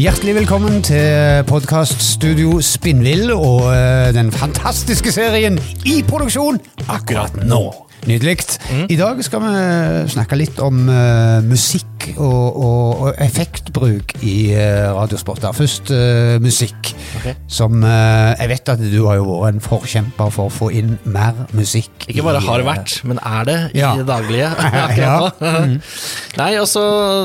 Hjertelig velkommen til podkaststudio Spinnvill og eh, den fantastiske serien i produksjon akkurat nå. Nydelig. I dag skal vi snakke litt om uh, musikk og, og, og effektbruk i uh, radiosporter. Først uh, musikk, okay. som Jeg vet at du har jo vært en forkjemper for å få inn mer musikk. Ikke bare i, har vært, men er det i Ja. det daglige. Ja. mm. Nei, altså,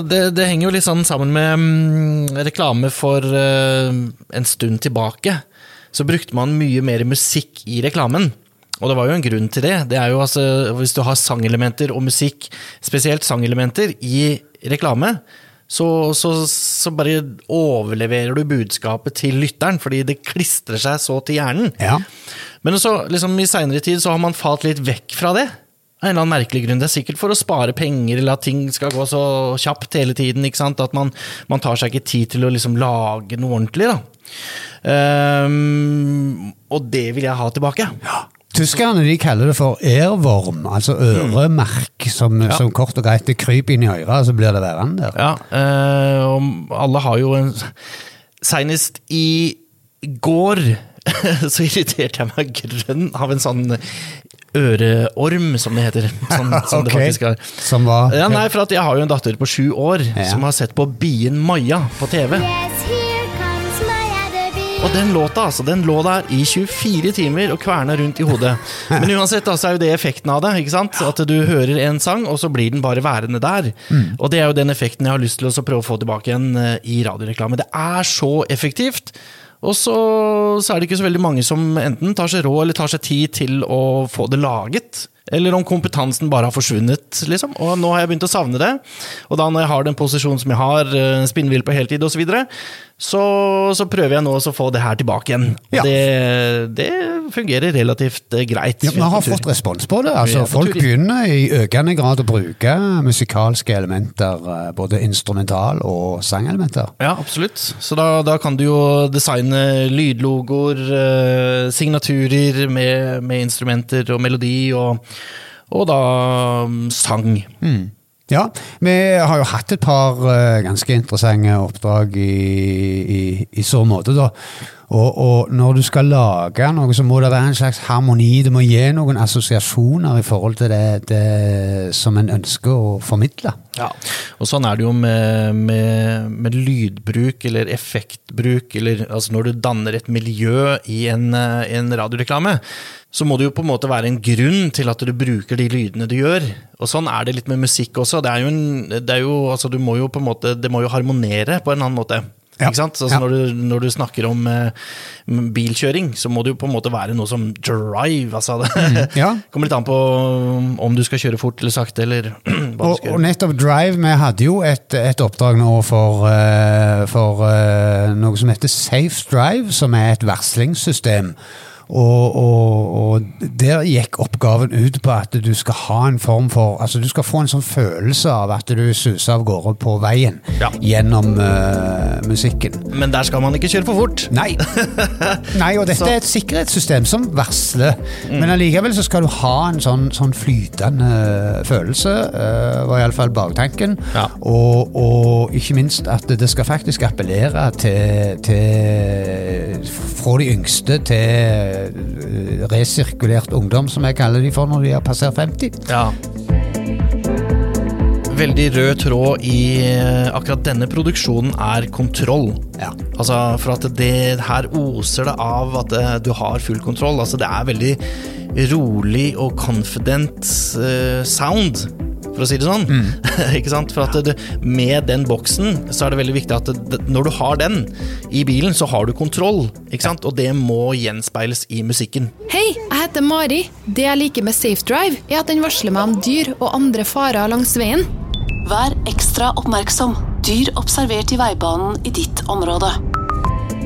det, det henger jo litt sånn sammen med um, reklame for en stund tilbake. Så brukte man mye mer musikk i reklamen. Og det var jo en grunn til det. Det er jo altså, Hvis du har sangelementer og musikk, spesielt sangelementer, i reklame, så, så, så bare overleverer du budskapet til lytteren, fordi det klistrer seg så til hjernen. Ja. Men så, liksom, i seinere tid så har man falt litt vekk fra det. Av en eller annen merkelig grunn. Det er sikkert for å spare penger, eller at ting skal gå så kjapt hele tiden. ikke sant? At man, man tar seg ikke tid til å liksom lage noe ordentlig. Ehm, og det vil jeg ha tilbake. Tyskerne de kaller det for airworm, altså øremerk, som, som kort og greit det kryper inn i øret, så blir det værende der. Ja, øh, og alle har jo en Seinest i går så irriterte jeg meg grønn av en sånn øreorm, som det heter. Sånn, som det faktisk er. Som var Ja, nei, for at Jeg har jo en datter på sju år Ja. som har sett på Bien Maja på TV. Yes, Og den låta altså, den lå der i 24 timer og kverna rundt i hodet. Men uansett da, så er jo det effekten av det. ikke sant? At du hører en sang, og så blir den bare værende der. Og det er jo den effekten jeg har lyst til å prøve å få tilbake igjen eh, i radioreklame. Det er så effektivt. Og så, så er det ikke så veldig mange som enten tar seg råd eller tar seg tid til å få det laget. Eller om kompetansen bare har forsvunnet. liksom. Og nå har jeg begynt å savne det. Og da når jeg har den posisjonen som jeg har, eh, spinnvill på heltid osv., så, videre, så så prøver jeg nå å få det her tilbake igjen. Ja. Det, det fungerer relativt eh, greit. Ja, Vi har fått respons på det. altså Folk begynner i økende grad å bruke musikalske elementer, eh, både instrumental- og sangelementer. Ja, absolutt. Så da, da kan du jo designe lydlogoer, eh, signaturer med, med instrumenter og melodi, og, og da mm, sang. Ja, vi har jo hatt et par eh, ganske interessante oppdrag i, i, i så måte, da. Og, og når du skal lage noe, så må det være en slags harmoni. Det må gi noen assosiasjoner i forhold til det, det som en ønsker å formidle. Ja, og sånn er det jo med, med, med lydbruk eller effektbruk, eller altså når du danner et miljø i en, eh, en radioreklame, så må det jo på en måte være en grunn til at du bruker de lydene du gjør. Og sånn er det litt med musikk også. Det altså det må jo harmonere på en annen måte. Ja. Altså Ja. når, du, når du snakker om eh, bilkjøring, så må det jo på en måte være noe som drive. Altså det ja. kommer litt an på om du skal kjøre fort eller sakte, eller Og, og nettopp Drive, vi hadde jo et, et oppdrag nå for, eh, for eh, noe som heter Safe Drive, som er et varslingssystem. Og, og, og der gikk oppgaven ut på at du skal ha en form for Altså du skal få en sånn følelse av at du suser av gårde på veien Ja. gjennom uh, musikken. Men der skal man ikke kjøre for fort. Nei. Nei, og dette Så- er et sikkerhetssystem som varsler. Mm. Men allikevel så skal du ha en sånn, sånn flytende følelse, uh, var iallfall baktanken. Ja. Og, og ikke minst at det skal faktisk appellere til, til Fra de yngste til eh, resirkulert ungdom, som jeg kaller de for når de har passert 50. Ja. Veldig rød tråd i eh, akkurat denne produksjonen er kontroll. Ja. Altså, for at det her oser det av at eh, du har full kontroll. Altså, det er veldig rolig og confident eh, sound, for å si det sånn. ikke sant? For at det, med den boksen så er det veldig viktig at det, når du har den i bilen, så har du kontroll. Ikke sant? Og det må gjenspeiles i musikken. Hei, jeg heter Mari. Det jeg liker med Safe Drive, er at den varsler meg om dyr og andre farer langs veien. Vær ekstra oppmerksom. Dyr observert i veibanen i ditt område.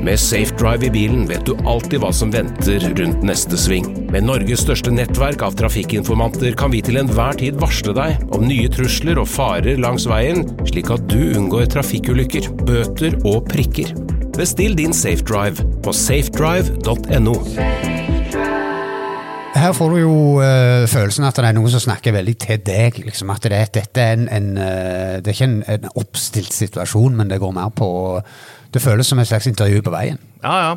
Med Safe Drive i bilen vet du alltid hva som venter rundt neste sving. Med Norges største nettverk av trafikkinformanter kan vi til enhver tid varsle deg om nye trusler og farer langs veien, slik at du unngår trafikkulykker, bøter og prikker. Bestill din Safe Drive på safedrive.no. Her får du jo eh, følelsen at det er noen som snakker veldig til deg. Liksom, at det, dette er en, en eh, Det er ikke en, en oppstilt situasjon, men det går mer på det føles som et slags intervju på veien. Ja, ja.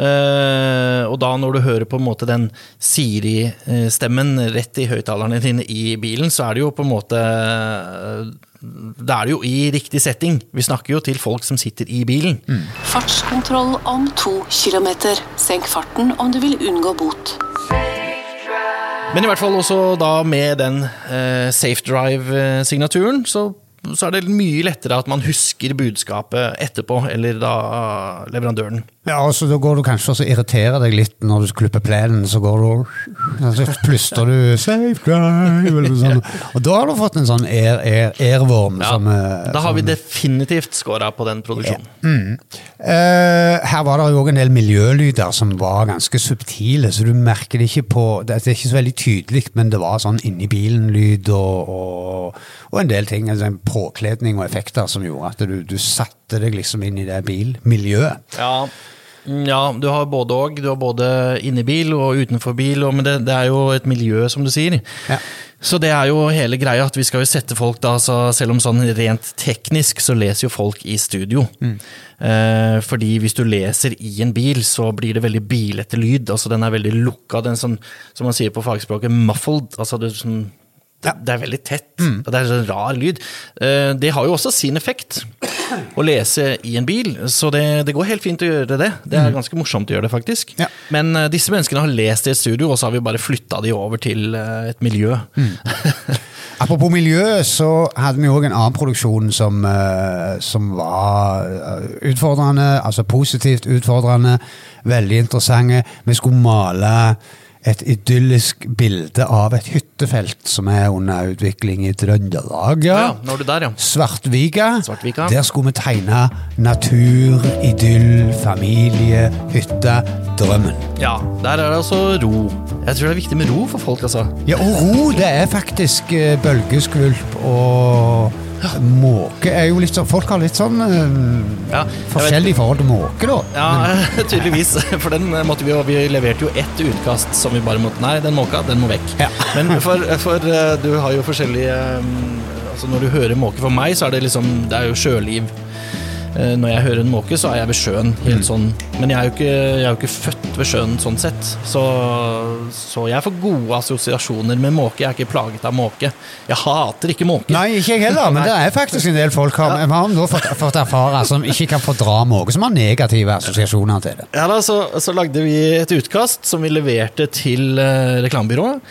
Uh, og da når du hører på en måte den Siri-stemmen rett i høyttalerne dine i bilen, så er det jo på en måte Da er det jo i riktig setting. Vi snakker jo til folk som sitter i bilen. Fartskontroll om to kilometer. Senk farten om du vil unngå bot. Men i hvert fall også da med den uh, Safe Drive-signaturen, så, så er det mye lettere at man husker budskapet etterpå, eller da leverandøren. Ja, altså Da går du kanskje og irriterer deg litt når du klipper plenen. Så går du og altså, plystrer du 'safe drive' sånt. Og da har du fått en sånn air, air, airworm Ja, som eh, da har vi definitivt scora på den produksjonen. Eh, her var det jo også en del miljølyder som var ganske subtile, så du merker det ikke på Det er ikke så veldig tydelig, men det var sånn inni bilen-lyd og, og, og en del ting. Altså en påkledning og effekter som gjorde at du, du satte deg liksom inn i det bilmiljøet. Ja. Mm, ja, du har både òg. Du har både inni bil og utenfor bil, og, men det, det er jo et miljø, som du sier. Ja. Så det er jo hele greia, at vi skal jo sette folk da, så selv om sånn rent teknisk, så leser jo folk i studio. Eh, fordi hvis du leser i en bil, så blir det veldig bilete lyd. Altså den er veldig lukka, den som, som man sier på fagspråket, muffled. Altså det, er sånn, det, det er veldig tett, og det er sånn rar lyd. Eh, det har jo også sin effekt å lese i en bil, så det, det går helt fint å gjøre det. Det er ganske morsomt å gjøre det, faktisk. Ja. Men uh, disse menneskene har lest i et studio, og så har vi bare flytta de over til uh, et miljø. Apropos miljø, så hadde vi òg en annen produksjon som, uh, som var utfordrende, altså positivt utfordrende, veldig interessante. Vi skulle male et idyllisk bilde av et hyttefelt som er under utvikling i Trøndelag. Ja, nå er du der, ja. Svartvika. Svartvika. Der skulle vi tegne natur, idyll, familie, hytte, drømmen. Ja, Der er det altså ro. Jeg tror det er viktig med ro for folk, altså. Ja, og ro, det er faktisk eh, bølgeskvulp og måke er jo litt sånn Folk har litt sånn uh, Ja, forskjellig forhold til måke, da. Ja, tydeligvis. For den måtte vi jo Vi leverte jo ett utkast som vi bare måtte Nei, den måka, den må vekk. Ja. Men for, for eh, du har jo forskjellige um, Altså Når du hører måke for meg, så er det liksom Det er jo sjøliv. Eh, Når jeg hører en måke, så er jeg ved sjøen. Helt sånn Men jeg er, jo ikke, jeg er jo ikke født ved sjøen sånn sett. Så, så jeg får gode assosiasjoner med måke. Jeg er ikke plaget av måke. Jeg hater ikke måker. Nei, ikke jeg heller, men det er faktisk en del folk har, ja. har nå fått, fått erfare som ikke kan fordra måke, som har negative assosiasjoner til det. Ja da, så, så lagde vi et utkast som vi leverte til uh, reklamebyrået.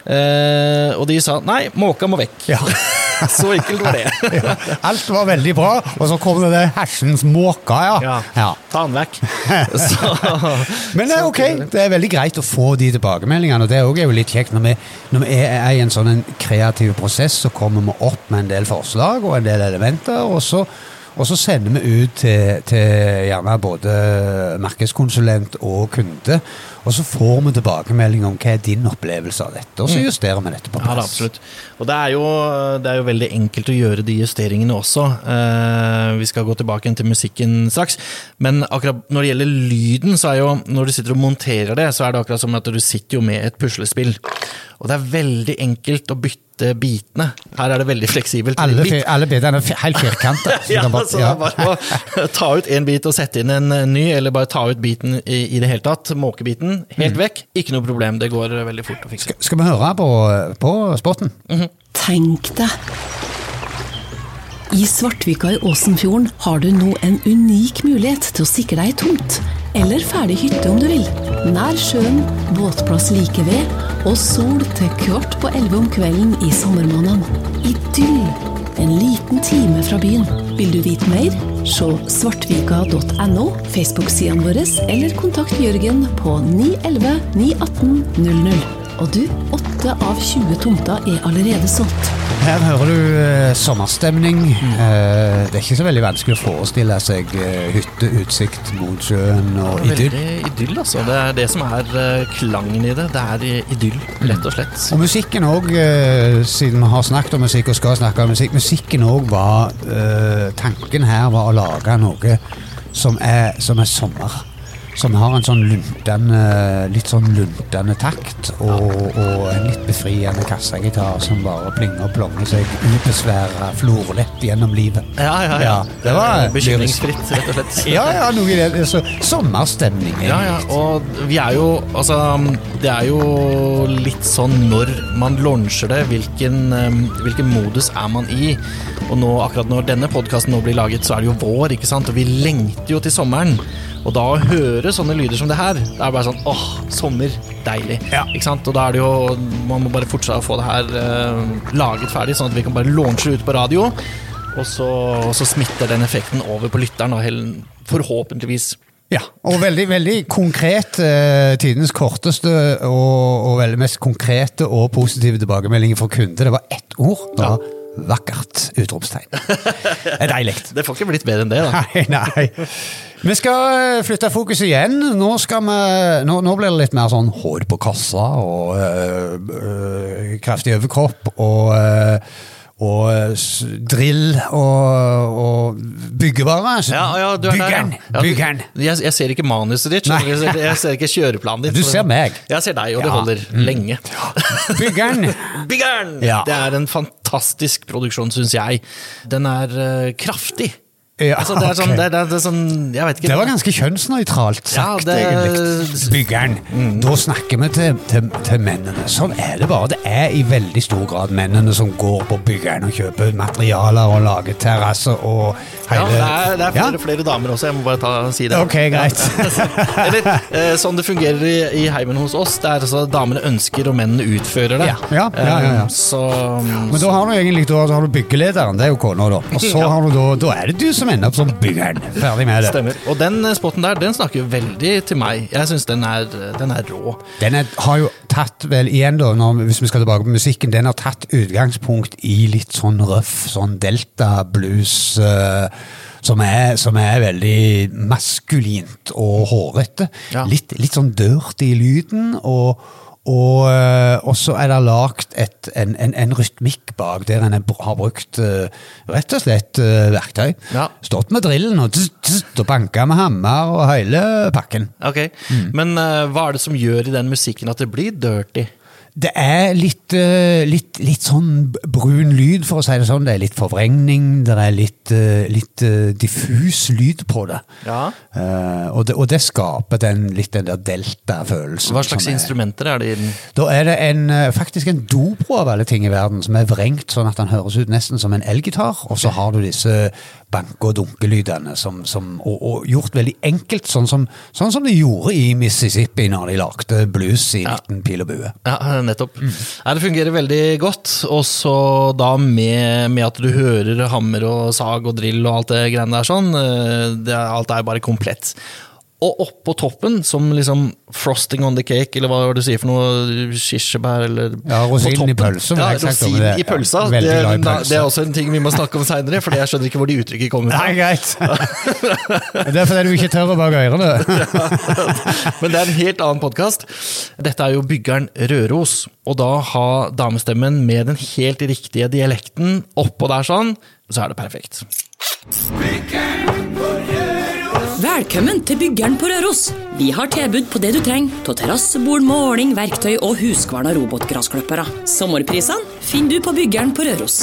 Uh, og de sa nei, måka må vekk. Ja. så enkelt var det. Ja, alt var veldig bra, og så kom det der hersens måka, ja. Ja, ja. Ta den vekk. Så, Men det er ok, det er veldig greit å få de tilbakemeldingene, og det er jo litt kjekt. Når vi, når vi er i en sånn kreativ prosess, så kommer vi opp med en del forslag og en del elementer, og så, og så sender vi ut til, til gjerne både markedskonsulent og kunde, og så får vi tilbakemelding om hva er din opplevelse av dette, og så justerer vi dette på plass. ja det absolutt. Og det er, jo, det er jo veldig enkelt å gjøre de justeringene også. Eh, vi skal gå tilbake til musikken straks. Men akkurat når det gjelder lyden, så er jo når du sitter og monterer det, så er det akkurat som at du sitter jo med et puslespill. Og det er veldig enkelt å bytte bitene. Her er det veldig fleksibelt. Alle, alle bitene er helt firkanta. ja, så det er bare å ta ut en bit og sette inn en eh, ny, eller bare ta ut biten i, i det hele tatt. Måkebiten helt vekk. Ikke noe problem, det går eh, veldig fort å fikse. Skal vi høre på, på spotten? Tenk deg. I Svartvika i Åsenfjorden har du nå en unik mulighet til å sikre deg tomt. Eller ferdig hytte om du vil. Nær sjøen, båtplass like ved, og sol til kvart på elleve om kvelden i sommermånedene. Idyll! En liten time fra byen. Vil du vite mer? Se svartvika.no, Facebook-sidene våre, eller kontakt Jørgen på 911 918 00. Og du, åtte av 20 tomter er allerede solgt. Her hører du eh, sommerstemning. Eh, det er ikke så veldig vanskelig å forestille seg eh, hytte, utsikt mot sjøen og idyll. Veldig idyll, altså. Det er det som er eh, klangen i det. Det er eh, idyll, rett og slett. Og musikken òg, siden vi har snakket om musikk og skal snakke om musikk, musikken òg var eh, Tanken her var å lage noe som er, som er sommer. Som har en sånn luntende, litt sånn luntende takt, og, og en litt befriende kassegitar som bare plinger og plonger seg ubesværa florlett gjennom livet. Ja, ja, ja. Det var Eh, Bekymringsfritt, rett og slett. Ja, ja, noe i det. Så, sommerstemning. Ja, ja, og vi er jo Altså, det er jo litt sånn når man launcher det, hvilken, eh, hvilken modus er man i? Og nå, akkurat når denne podkasten nå blir laget, så er det jo vår, ikke sant? Og vi lengter jo til sommeren. Og da å høre sånne lyder som det her, det er bare sånn åh, sommer, deilig. Ja. Ikke sant? Og da er det jo Man må bare fortsette å få det her eh, laget ferdig, sånn at vi kan bare launche det ut på radio. Og så, og så smitter den effekten over på lytteren, og forhåpentligvis. Ja, og veldig, veldig konkret. Eh, tidens korteste og, og veldig mest konkrete og positive tilbakemeldinger fra kunder. Det var ett ord. Da. var vakkert! Utropstegn. Det er deilig. Det får ikke blitt bedre enn det, da. Nei, nei. Vi skal eh, flytte fokus igjen. Nå, skal vi, nå, nå blir det litt mer sånn hår på kassa og øh, øh, kraftig overkropp og øh, og øh, drill og, og byggevare. Ja, ja, er Byggeren! ja. Ja, Byggeren! Jeg, jeg ser ikke manuset ditt, jeg, ser, jeg ser ikke kjøreplanen ditt. Du ser meg. Jeg ser deg, og det Ja. holder lenge. Byggeren! byggeren! Ja. Det er en fantastisk produksjon, syns jeg. Den er uh, kraftig. Ja, altså, det er sånn, det, det, det er sånn Jeg vet ikke. Det var ganske kjønnsnøytralt Ja, sagt, det- egentlig. Byggeren. Da snakker vi til, til, til mennene. Sånn er det bare. Det er i veldig stor grad mennene som går på byggeren og kjøper materialer og lager terrasser og ja, det er, det er flere, Ja? flere damer også, jeg må bare ta, si det. Ok, greit. Eller eh, sånn det fungerer i, i heimen hos oss. Det er altså Damene ønsker, og mennene utfører det. Ja, ja, ja, ja, ja. Eh, Så Men da har du egentlig da har du byggelederen, det er jo kona, da. Og så har du da, da er det du som ender opp som byggeren. Ferdig med det. Stemmer. Og den spotten der, den snakker jo veldig til meg. Jeg syns den, den er rå. Den er, har jo tatt vel igjen da, når, hvis vi skal tilbake på musikken, den har tatt utgangspunkt i litt sånn røff, sånn delta-blues, Uh, som, er, som er veldig maskulint og hårete. Ja. Litt, litt sånn dirty i lyden, og, og, eh, og så er det lagt en, en, en rytmikk bak, der en har brukt eh, rett og slett eh, verktøy. Ja. Stått med drillen og, og banka med hammer og hele pakken. Ok, Men eh, hva er det som gjør i den musikken at det blir dirty? Det er litt, eh, litt, litt sånn brun lyd, for å si det sånn. Det er litt forvrengning, det er litt, eh, litt eh, diffus lyd på det. Ja. Uh, og, det og det skaper den, litt den der delta-følelsen. Hva slags er- instrumenter er det i den? Da er det en, faktisk en dobro av alle ting i verden, som er vrengt sånn at den høres ut nesten som en elgitar. Og så har du disse banke- og dunkelydene, som, som, og, og gjort veldig enkelt, sånn som, sånn som de gjorde i Mississippi når de lagde blues i Ja. 19 pil og bue. Ja, nettopp. Nei, det fungerer veldig godt. Og så da med, med at du hører hammer og sag og drill og alt det greiene der sånn. eh, Det, alt er bare komplett. Og oppå toppen, som liksom frosting on the cake, eller hva var det du sier for noe, kirsebær eller Ja, rosinen i pølsa. Ja, rosinen rosin i pølsa. Ja, det, pølse. det er også en ting vi må snakke om seinere, for jeg skjønner ikke hvor de uttrykket kommer fra. Nei, greit. det er fordi du ikke tør å bake ørene. Men det er en helt annen podkast. Dette er jo byggeren Røros. Og da ha damestemmen med den helt riktige dialekten oppå der sånn, så er det perfekt. Velkommen til Byggeren på Røros. Vi har tilbud på det du trenger av terrassebord, måling, verktøy og huskvarna robotgrasklippere. Sommerprisene finner du på Byggeren på Røros.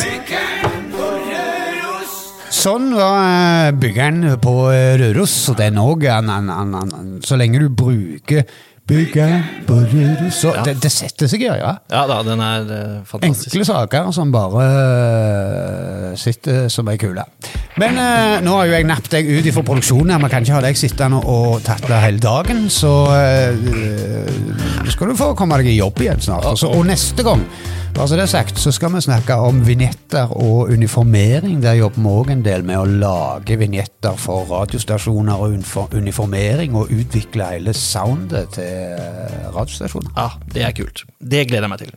Sånn var eh, byggeren på eh, Røros, og den òg. Så lenge du bruker byggeren på Røros så det, det setter seg i øya. Ja da, den er eh, fantastisk. Enkle saker som bare eh, sitter som ei kule. Men eh, nå har jo jeg nappet deg ut fra produksjonen. her, Vi kan ikke ha deg sittende og tatle hele dagen. Så eh, skal du få komme deg i jobb igjen snart. Og så- og neste gang bare så det er sagt, så skal vi snakke om vignetter og uniformering. Der jobber vi òg en del med å lage vignetter for radiostasjoner og unifor- uniformering, og utvikle hele soundet til eh, radiostasjoner. Ja, det er kult. Det gleder jeg meg til.